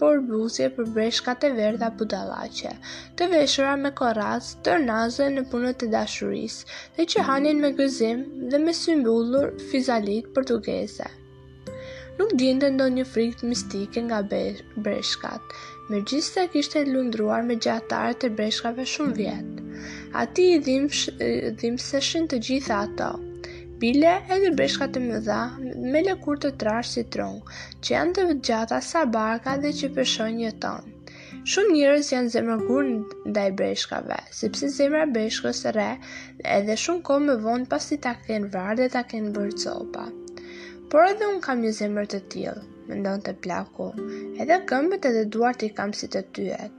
përbuzje për breshkat e verdha budallaqe, të veshura me koracë, tërnaze në punët e dashurisë, dhe që hanin me gëzim dhe me sy mbyllur fizalitë portugeze. Nuk ndiente ndonjë frikë mistike nga breshkat, megjithëse kishte lundruar me gjahtarët e breshkave shumë vjet. Atij i dhims, dhimseshin të gjitha ato, bile edhe breshkat e mëdha me lëkurë të trashë si trung, që janë të gjata sa barka dhe që peshojnë një ton. Shumë njerëz janë zemërgur ndaj breshkave, sepse zemra e breshkës rreh edhe shumë kohë më vonë pasi ta kenë vrarë dhe ta kenë bërë copa. Por edhe unë kam një zemër të tillë, mendonte plaku, edhe këmbët edhe duart i kam si të tyret.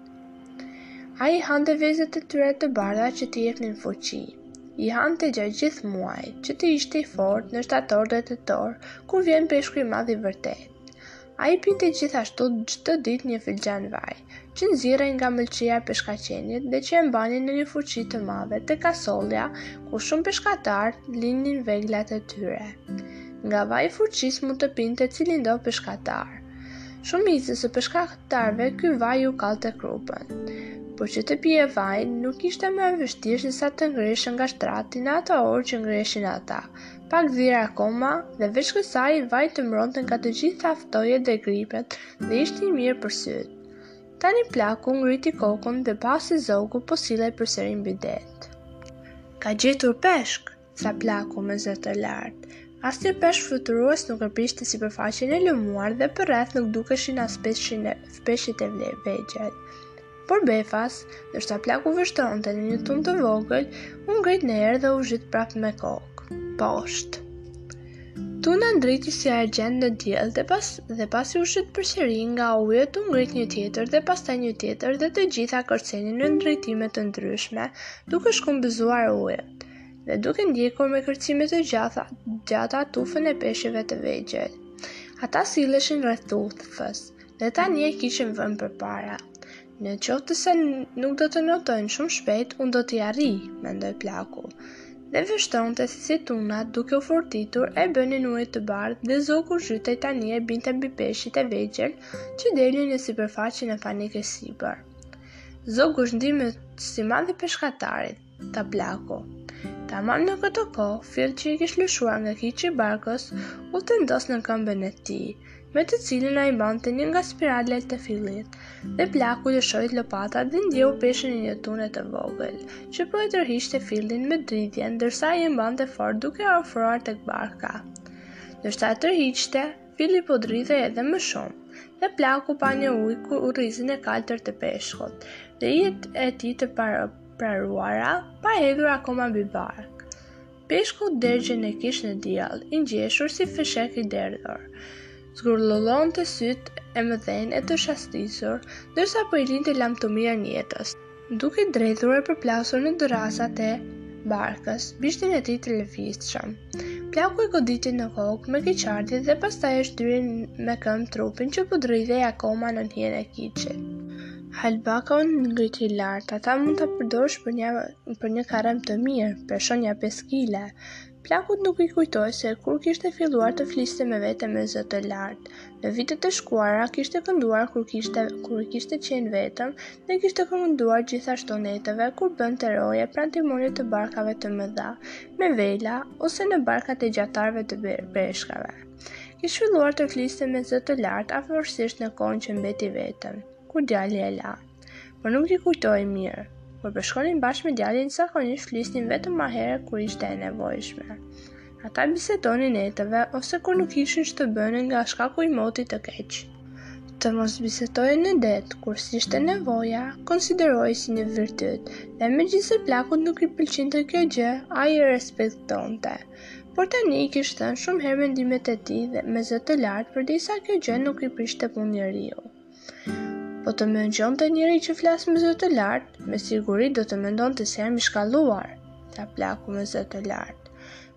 Ai hante vezët e tyre të bardha që t'i jepnin fuqi. I hante gjatë gjithë muajit, që të ishte i fortë në shtator dhe tetor, kur vjen peshku i madh i vërtetë. Ai pinte gjithashtu çdo ditë një filxan vaj, që nxirrej nga mëlçia e peshkaqenit dhe që e mbanin në një fuçi të madhe te kasollja, ku shumë peshkatarë linin veglat e tyre. Nga vaji i fuçisë mund të pinte cilido peshkatar. Shumicës së peshkatarëve ky vaj u kallte krupën. Por që të pije vajin nuk ishte më e vështirë se sa të ngriheshe nga shtrati në ato orë që ngriheshin ata, pa gdhirë akoma dhe veç kësaj vaji të mbronte nga të gjitha ftohjet dhe gripet dhe ishte i mirë për sytë. Tani plaku ngriti kokën dhe pa se zogu po sillej përsëri mbi det. Ka gjetur peshk! Tha plaku me zë të lartë. Asnjë peshk fluturues nuk e prishte sipërfaqen e lëmuar dhe përreth nuk dukeshin as peshqit e peshqit e vegjël. Por befas, ndërsa plaku vështronte, një tunë e vogël, u ngrit në erë dhe u zhyt prapë me kokë poshtë. Tuna ndriti si argjend në diell dhe pas dhe pasi u zhyt përsëri nga ujët u ngrit një tjetër dhe pastaj një tjetër dhe të gjitha kërcenin në drejtime të ndryshme, duke shkumëzuar ujët. dhe duke ndjekur me kërcime të gjata, gjata tufën e peshqve të vegjël. Ata silleshin rreth tufës dhe tani e kishin vënë përpara. Në qoftë se nuk do të notojnë shumë shpejt, unë do t'i arrij, mendoi plaku. Dhe vështronte si tunat duke u vërtitur e bënin ujët të bardhë dhe zogu zhytej tani e binte mbi peshqit e vegjël që dilnin në sipërfaqe në panik e sipër. Zogu është ndihmës i madh i peshkatarit, Tha plaku. Tamam në këtë kohë, filli që e kish lëshuar nga kiçi i barkës, u tendos në këmbën e tij, me të cilën ai bante një nga spiralet e fillit, dhe plaku lëshoi lopatat dhe ndjeu peshen e një tune të vogël, që po e tërhiqte fillin me dridhje, ndërsa e mbante fort duke e afruar tek barka. Ndërsa e tërhiqte, filli po dridhej edhe më shumë, dhe plaku pa në ujë kurrizin e kaltër të peshkut, dhe ijet e tij të parë praruara pa e hedhur akoma mbi barkë. Peshku dergjej në kiç në diell, i ngjeshur si fishek i derdhur. Zgurdullonte sytë e mëdhenj e të shastisur, ndërsa po i linte lamtumirën jetës. Duke dredhur e përplasur në dërrasat e barkës, bishtin e tij të lëvizshëm. Plaku e goditi në kokë me keqardhje dhe pastaj e shtyri me këmbë trupin që po dridhej akoma nën hijen e kiçit. Albakor ngriti lart, atë mund ta përdorësh për një për një karrem të mirë, peshon nja 5 kg. Plakut nuk i kujtohej se kur kishte filluar të fliste me vete me zë të lartë. Në vitet e shkuara kishte kënduar kur kishte kur kishte qenë vetëm dhe kishte kënduar gjithashtu netëve kur bënte roje pranë timonit të barkave të mëdha, me vela ose në barkat e gjahtarëve të breshkave. Kishte filluar të fliste me zë të lartë afërsisht në kohën që mbeti vetëm. Kur djali e la. Por nuk i kujtohej mirë. Kur peshkonin bashkë me djalin, zakonisht flisnin vetëm ahere kur ishte e nevojshme. Ata bisedonin netëve ose kur nuk kishin ç'të bënin nga shkaku i motit të keq. Të mos bisedoje në det kur s'ishte nevoja, konsiderohej si një virtyt, dhe megjithëse plakut nuk i pëlqente kjo gjë, ai e respektonte. Por tani i kish thënë shumë herë mendimet e tij dhe me zë të lartë përderisa kjo gjë nuk i prishte punë njeriut. Po të më dëgjonte njeri që flas me zë të lartë, me siguri do të mendonte se jam i shkalluar, tha plaku me zë të lartë.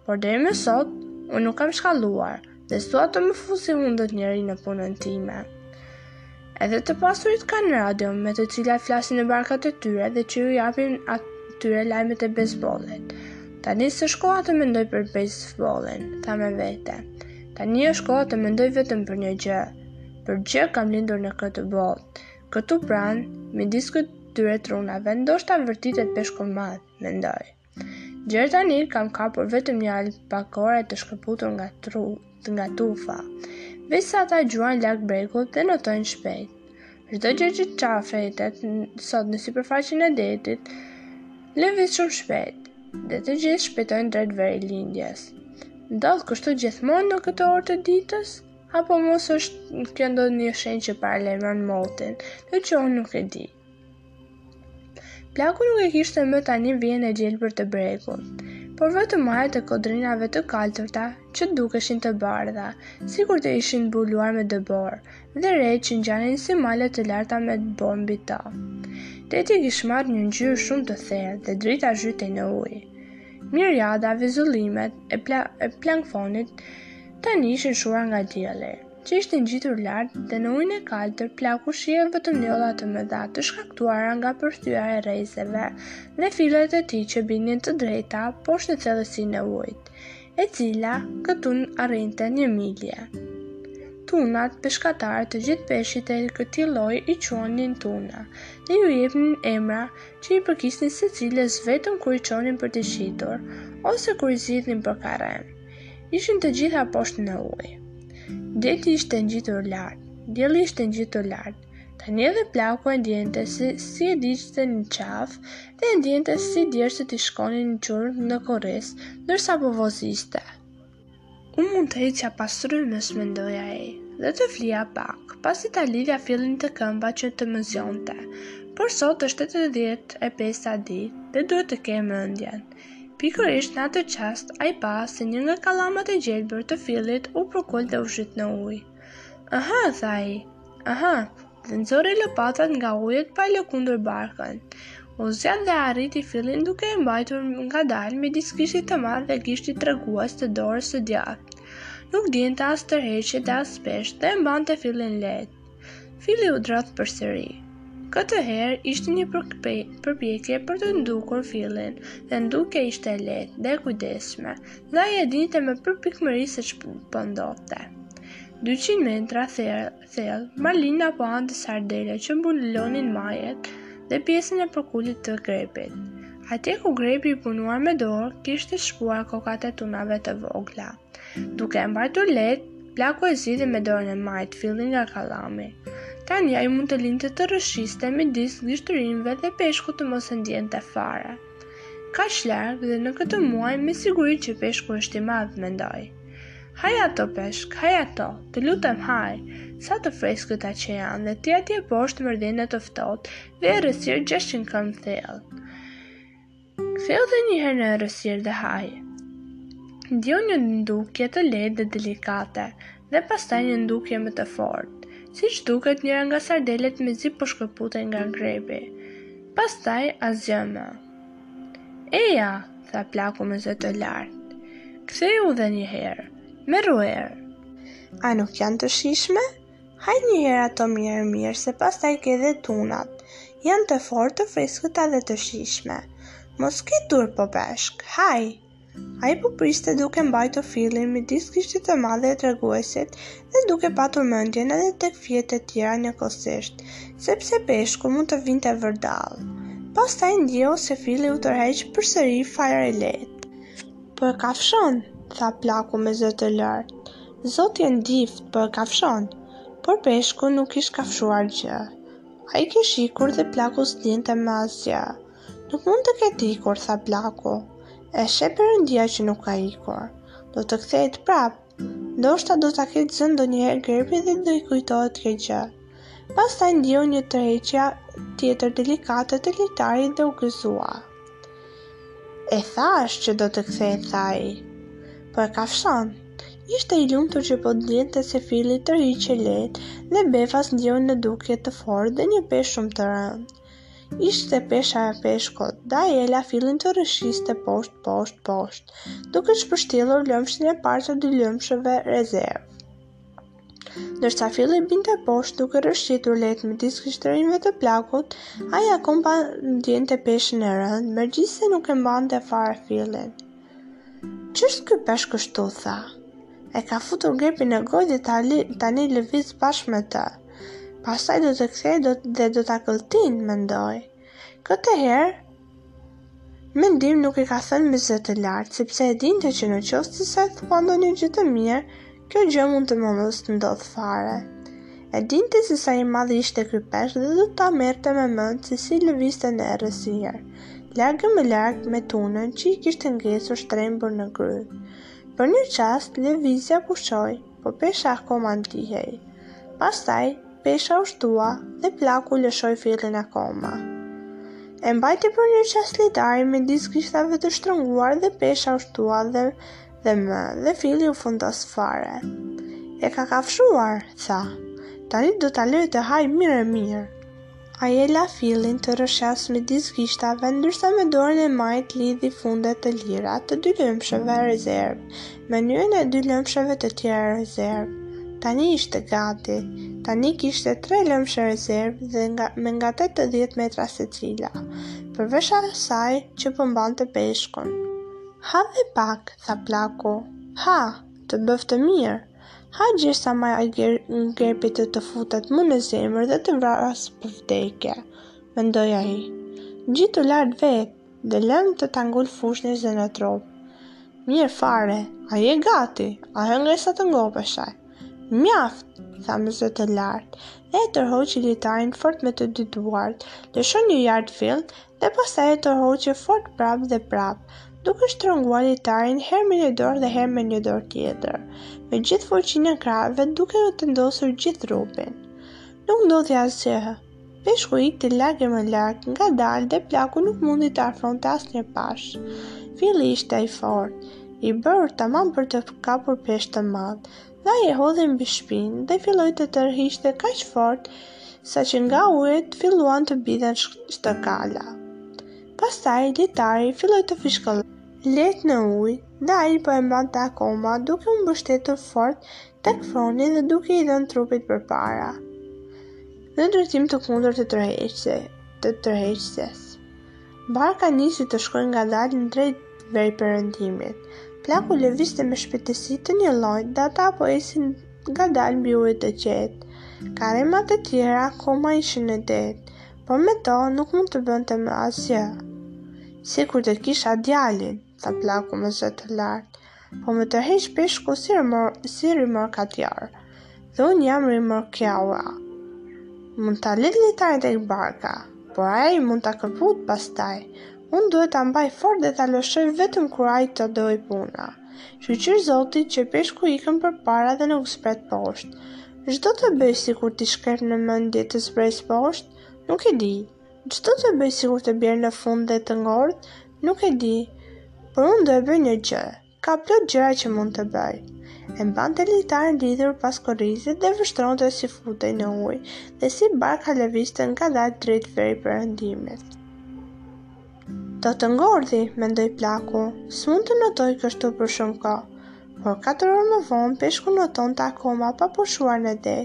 Por deri më sot, unë nuk kam shkalluar, dhe s'dua të më fusi hundët njeri në punën time. Edhe të pasurit kanë radio me të cila flasin në barkat e tyre dhe që ju japin atyre lajmet e bejsbollit. Tani s'është koha të mendoj për bejsbollin, tha me vete. Tani është koha të mendoj vetëm për një gjë, Për ç'gjë kam lindur në këtë botë. Këtu pranë, midis këtyre tunave, ndoshta vërtitet peshku i madh, mendoi. Gjer tani kam kapur vetëm një albakore të shkëputur nga, tru, nga tufa. Veçse ata gjuajnë larg bregut dhe notojnë shpejt. Çdo gjë që çfaqet sot në sipërfaqin e detit, lëviz shumë shpejt dhe të gjithë shpejtojnë drejt verilindjes. Ndodh kështu gjithmonë në këtë orë të ditës? Apo mos është kjo ndonjë shenjë që paralajmëron motin, dhe që unë nuk e di. Plaku nuk e kishte më tani vijën e gjelbër të bregut, por vetëm majët e kodrinave të kaltërta që dukeshin të bardha, sikur të ishin mbuluar me dëborë, dhe retë që ngjanin si male të larta me dëborë mbi ta. Deti kish marrë një ngjyrë shumë të errët dhe drita thyhej në ujë. Miriada vizullimet e, pla, e planktonit, Tani ishin shuar nga dielli, që ishte ngjitur lart dhe në ujin e kaltër plaku shihte vetëm njolla të mëdha të shkaktuara nga përthyerja e rrezeve dhe fillet e tij që binin të drejta poshtë në thellësinë e ujit, e cila këtu arrinte një milje. Tunat, peshkatarët të gjithë peshqit e këtij lloji i quanin tuna dhe iu jepnin emra që i përkisnin secilës vetëm kur i çonin për të shitur ose kur i zgjidhnin për karrem. Ishin të gjitha poshtë në ujë. Deti ishte ngjitur lart, dielli ishte ngjitur lart. Tani edhe plaku e ndjente si si e digjte në qafë dhe e ndjente si djersët i shkonin çurg në kurriz, ndërsa po voziste. Unë mund të ecja pas rrymës, mendoi ai, dhe të flija pak, pasi ta lidhja fillin te këmba që të më zgjonte. Por sot është 80 e pesta ditë dhe duhet të kem mëndjen. Pikërisht në atë çast, ai pa se një nga kallamat e gjelbër të fillit u përkul dhe u zhyt në ujë. Aha, tha ai, aha, dhe nxori lopatat nga ujët pa e lëkundur barkën. U zgjat dhe arriti fillin duke e mbajtur ngadalë midis gishtit të madh dhe gishtit tregues të dorës së djathtë. Nuk ndiente as tërheqje dhe as peshë dhe e mbante fillin lehtë. Filli u drodh përsëri. Këtë herë ishte një përpjekje për të ndukur fillin, dhe ndukja ishte e lehtë dhe e kujdesshme, dhe ai e dinte me përpikmëri se ç'po ndodhte. 200 metra thellë, marlina po hante sardelet që mbulonin majën dhe pjesën e përkulur të grepit. Atje ku grepi i punuar me dorë kishte shpuar kokat e tunave të vogla. Duke e mbajtur lehtë, Plaku e zgjidhi me dorën e majtë fillin nga kallami. Tani ai mund ta linte të rrëshqiste midis gishtërinjve dhe peshku të mos e ndjente fare. Kaq larg dhe në këtë muaj me siguri që peshku është i madh, mendoi. Haji ato peshk, haji ato, të lutem haji, sa të freskëta që janë dhe ti atje poshtë mërdhin në të ftohtë dhe errësirë gjashtëqind këmbë thellë. Ktheu dhe një herë në errësirë dhe haj. Ndjeu një ndukje të lehtë dhe delikate dhe pastaj një ndukje më të fortë. Siç duket, njëra nga sardelet mezi po shkëputej nga grebi. Pastaj asgjë më. Eja, tha plaku me zë të lartë. Ktheu dhe një herë. Merru erë. A nuk janë të shijshme? Haji një herë ato mirë mirë se pastaj ke dhe tunat. Janë të forta, të freskëta dhe të shijshme. Mos ki turp o peshk, haj! Ai po priste duke mbajtur fillin midis gishtit të madh dhe treguesit dhe duke patur mendjen edhe tek fijet e tjera njëkohësisht, sepse peshku mund të vinte vërdallë. Pastaj ndjeu se filli u tërheq përsëri fare lehtë. Po e kafshon, tha plaku me zë të lartë. Zoti e ndihtë, po e kafshon. Por peshku nuk kish kafshuar gjë. Ai kish ikur dhe plaku s'ndiente më asgjë. Nuk mund të ketë ikur, tha plaku. E sheh perëndia që nuk ka ikur. Do të kthehet prapë. Ndoshta do ta ketë zënë ndonjëherë grepi dhe do i kujtohet kjo gjë. Pastaj ndjeu një tërheqje tjetër delikate të litarit dhe u gëzua. E thashë që do të kthehej, tha ai. Po e kafshon. Ishte i lumtur që po ndjente se filli tërhiqej lehtë dhe befas ndjeu një ndukje të fortë dhe një peshë shumë të rëndë. Ishte pesha e peshkut, ndaj e la fillin të rrëshqiste poshtë, poshtë, poshtë, duke shpështjellur lëmshin e parë të dy lëmsheve rezervë. Ndërsa filli binte poshtë duke rrëshqitur lehtë midis gishtërinjve të plakut, ai akoma ndiente peshën e rëndë, megjithëse nuk e mbante fare fillin. Ç'është ky peshk kështu, tha? E ka futur grepin në gojë dhe tani lëviz bashkë me të. Pastaj do të kthehet dhe do ta gëlltijë, mendoi. Këtë herë mendimin nuk e ka thënë me zë të lartë, sepse e dinte që në qoftë se e thua ndonjë gjë të mirë, kjo gjë mund të mos të ndodh fare. E dinte se sa i madh ishte ky peshk dhe do ta merrte me mend se si lëvizte në errësirë larg më larg me tunën që i kishte ngecur shtrembur në grykë. Për një çast, lëvizja pushoi, por pesha akoma ndihej. Pastaj, pesha u shtua dhe plaku lëshoi fillin akoma. E mbajti për një çast litarin midis gishtave të shtrënguar dhe pesha u shtua edhe më, dhe filli u fundos fare. E ka kafshuar, tha. Tani do ta lë ta hajë mirë e mirë. Ai e la fillin të rrëshqasë midis gishtave, ndërsa me dorën e majtë lidhi fundet e lira të dy lëmshëve rezervë, me nyjen e dy lëmshëve të tjera rezervë. Tani ishte gati. Tani kishte tre lëmshë rezervë dhe nga, me nga tetëdhjetë metra secila, përveç asaj që po mbante peshkun. Ha dhe pak, tha plaku. Ha, të bëftë mirë. Haje gjithë sa maja e grepit të të futet mu në zemër dhe të të vrasë për vdekje, mendoi ai. Ngjitu lart vetë dhe lërmë të ta ngul fuzhnjën në trup. Mirë fare, a je gati, a hëngre sa të ngopeshe. Mjaft, tha me zë të lartë, dhe e tërhoqi litarin fort me të dy duart, lëshoi një jard fill dhe pastaj e tërhoqi fort prapë dhe prapë, duke shtrënguar litarin herë me një dorë dhe herë me një dorë tjetër, me gjithë fuqinë e krahëve duke u tendosur me gjithë trupin. Nuk ndodhi asgjë. Peshku ikte larg e më larg, ngadalë dhe plaku nuk mundi ta afronte asnjë pash. Filli ishte i fortë, i bërë tamam për të kapur peshk të madh, Ai e hodhi mbi shpinë dhe filloi të tërhiqte kaq fort saqë nga ujët filluan të binin stërkala. Pastaj litari filloi të fishkëllejë lehtë në ujë dhe ai po e mbante akoma duke u mbështetur fort tek froni dhe duke i dhënë trupit përpara në drejtim të kundërt të tërheqëse, të tërheqëses. Barka nisi të shkojë ngadalë drejt veriperëndimit. Plaku lëvizte me shpejtësi të njëllojtë dhe ata po ecnin ngadalë mbi ujë të qetë. Karemat e tjera akoma ishin në det, por me to nuk mund të bënte më asgjë. Sikur të kisha djalin, tha plaku me zë të lartë. Po më tërheq peshku si rimor, si rimorkiator. Dhe unë jam rimorkiuari. Mund ta lidh litarin tek barka, por ai mund ta këpusë pastaj. Unë duhet ta mbaj fort dhe ta lëshoj vetëm kur ai ta dojë puna. Shyqyr Zotit që peshku ikën përpara dhe nuk zbret poshtë. Ç'do të bëj sikur t'i shkrepë në mendje të zbresë poshtë, nuk e di. Ç'do të bëj sikur të bjerë në fund dhe të ngordhë, nuk e di, por unë do e bëj një gjë. Ka plot gjëra që mund të bëj. E mbante litarin lidhur pas kurrizit dhe vështronte si futej në ujë dhe si barka lëvizte ngadalë drejt veriperëndimit. Do të ngordhë, mendoi plaku, s'mund të notojë kështu për shumë kohë. Por katër orë më vonë, peshku notonte akoma pa pushuar në det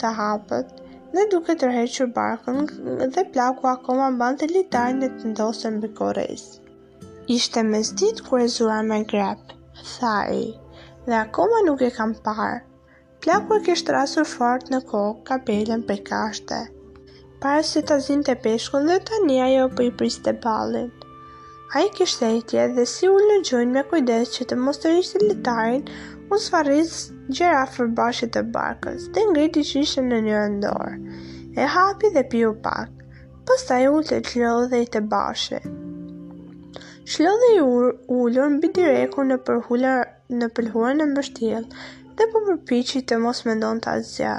të hapët dhe duke tërhequr barkën dhe plaku akoma mbante litarin e tendosur mbi kurriz. Ishte mesditë kur e zura me grep, tha ai, dhe akoma nuk e kam parë. Plaku e kishte rrasur fort në kokë kapelën prej kashte, para se ta zinte peshkun dhe tani ajo për po i priste ballin. Ai kishte etje dhe si u ul në gjunjë me kujdes që të mos tërhiqte litarin, u zvarris gjer afër bashit të barkës dhe ngriti shishen në njërën dorë. E hapi dhe piu pak, pastaj u ul të çlodhej te bashi. Çlodhej ulur mbi direkun përhullar në pëlhurën e mbështjellë, dhe po përpiqej të mos mendonte asgjë,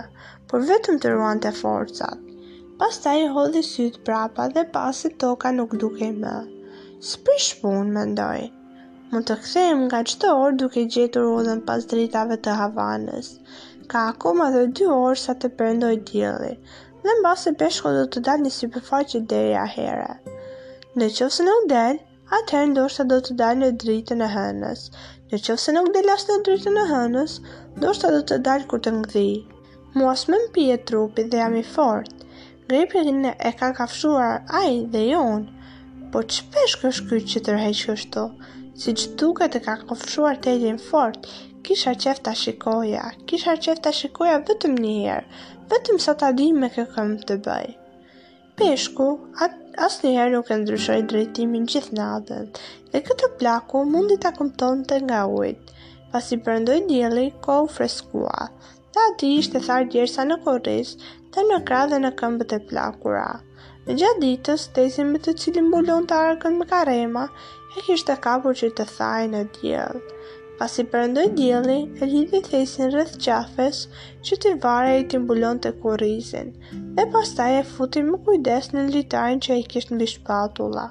por vetëm të ruante forcat. Pastaj i hodhi sytë prapa dhe pa se toka nuk dukej më. S'prish punë, mendoi. Mund të kthehem nga çdo orë duke gjetur udhën pas dritave të Havanës. Ka akoma dhe dy orë sa të perëndojë dielli, dhe mbase peshku do të dalë në sipërfaqe deri ahere. Në qoftë se nuk del, atëherë ndoshta do të dalë në dritën e hënës. Në qoftë se nuk del as në dritën e hënës, ndoshta do të dalë kur të ngdhijë. Mua s'më mpihet trupi dhe jam i fort. Grepin e ka kafshuar ai dhe jo unë. Po ç'peshk është ky që tërheq kështu? Siç duket e ka kafshuar telin fort, kisha qejf ta shikoja, kisha qejf ta shikoja vetëm njëherë, vetëm sa ta di me kë kam të bëj. Peshku asnjëherë nuk e ndryshoi drejtimin gjithë natën, dhe këtë plaku mundi ta kuptonte nga yjet. Pasi perëndoi dielli, koha u freskua, dhe atij i ishte tharë djersa në kurriz, dhe në krahë dhe në këmbët e plakura. Në gjatë ditës, thesin me të cilin mbulonte arkën me karrema, e kishte hapur që të thahej në diell. Pasi perëndoi dielli, e lidhi thesin rreth qafës, që t'i varej e t'i mbulonte kurrizin, Dhe pastaj e futi me kujdes nën litarin që e kishte mbi shpatulla.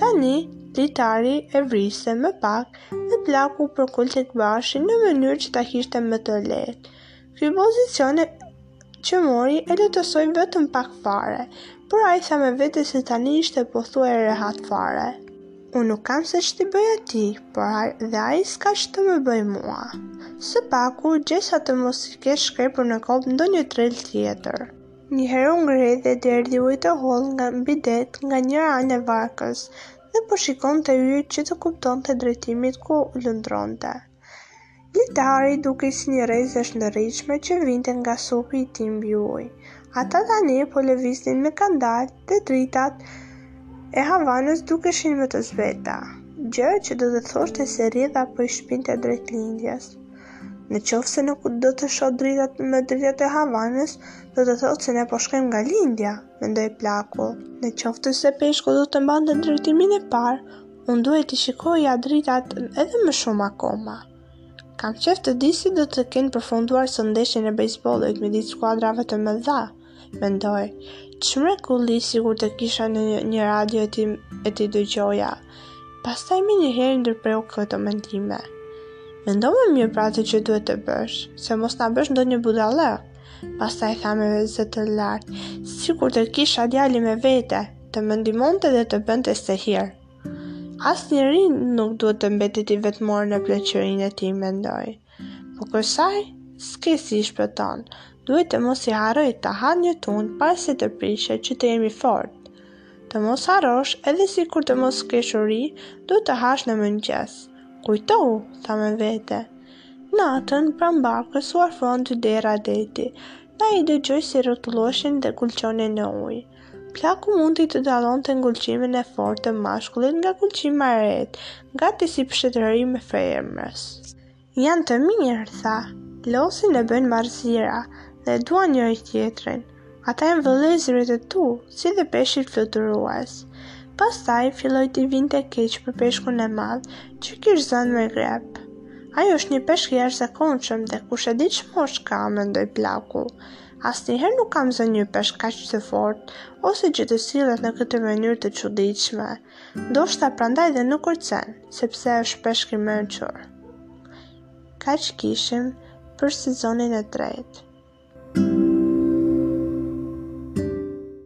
Tani, litari e vriste më pak dhe plaku u përkul te bashi në mënyrë që ta kishte më të lehtë. Ky pozicion që mori e lehtësoi vetëm pak fare, por ai tha me vete se tani ishte pothuaj rehat fare. Unë nuk kam se ç't'i bëj atij, por edhe ai s'ka ç'të më bëj mua. Së paku, gjersa të mos i ketë shkrepur në kokë ndonjë trill tjetër. Njëherë u ngre dhe derdhi ujë të hollë nga mbi det nga njëra anë e varkës dhe po shikonte yjet që të kuptonte drejtimin ku lundronte. Litari dukej si një rreze e shndritshme që vinte nga supi i tij mbi ujë. Ata tani po lëviznin më ngadalë dhe dritat e Havanës dukeshin më të zbehta, gjë që do të thoshte se rrjedha po i shpinte drejt lindjes. Në qoftë se nuk do të shoh dritat më dritat e Havanës, do të thotë se ne po shkojmë nga lindja, mendoi plaku. Në qoftë se peshku do të mbante drejtimin e parë, Unë duhet t'i shikoja dritat edhe më shumë akoma. Kam qef të di si do të kenë përfunduar sot ndeshjet e bejsbollit midis skuadrave të mëdha, mendoi. Ç'mrekulli sikur të kisha një radio e t'i dëgjoja. Pastaj menjëherë ndërpreu këto mendime. Mendo më mirë për atë që duhet të bësh, se mos na bësh ndonjë budallëk. Pastaj tha me zë të lartë, sikur të kisha djalin me vete, të më ndihmonte dhe të bënte sehir. Asnjeri nuk duhet të mbetet i vetmuar në pleqërinë e tij, mendoi. Po kësaj s'ke si i shpëton. Duhet të mos i harroj të ha një tun para se të prishet që të jem i fortë. Të mos harrosh edhe sikur të mos kesh uri, duhet të hash në mëngjes. Kujtohu, tha me vete. Natën, pranë barkës u afruan dy derra deti. Ai i dëgjoi si rrotulloheshin dhe gulçonin në ujë. Plaku mundi të dallonte ngulçimin e fortë të mashkullit nga ngulçima e lehtë, gati si psherëtimë e femrës. Janë të mirë, tha. Losin e bëjnë marrëzira dhe duan njëri-tjetrin. Ata janë vëllezërit e tu, si dhe peshqit fluturues. Pastaj filloi t'i vinte keq për peshkun e madh, që kish zënë me grep. Ai është një peshk i jashtëzakonshëm dhe kush e di ç'moshë ka, mendoi Plaku. Asnjëherë nuk kam zënë një peshk kaq të fortë ose që të sillet në këtë mënyrë të çuditshme. Ndoshta prandaj dhe nuk kërcen, sepse është peshk i mençur. Kaq kishim për sezonin e tretë.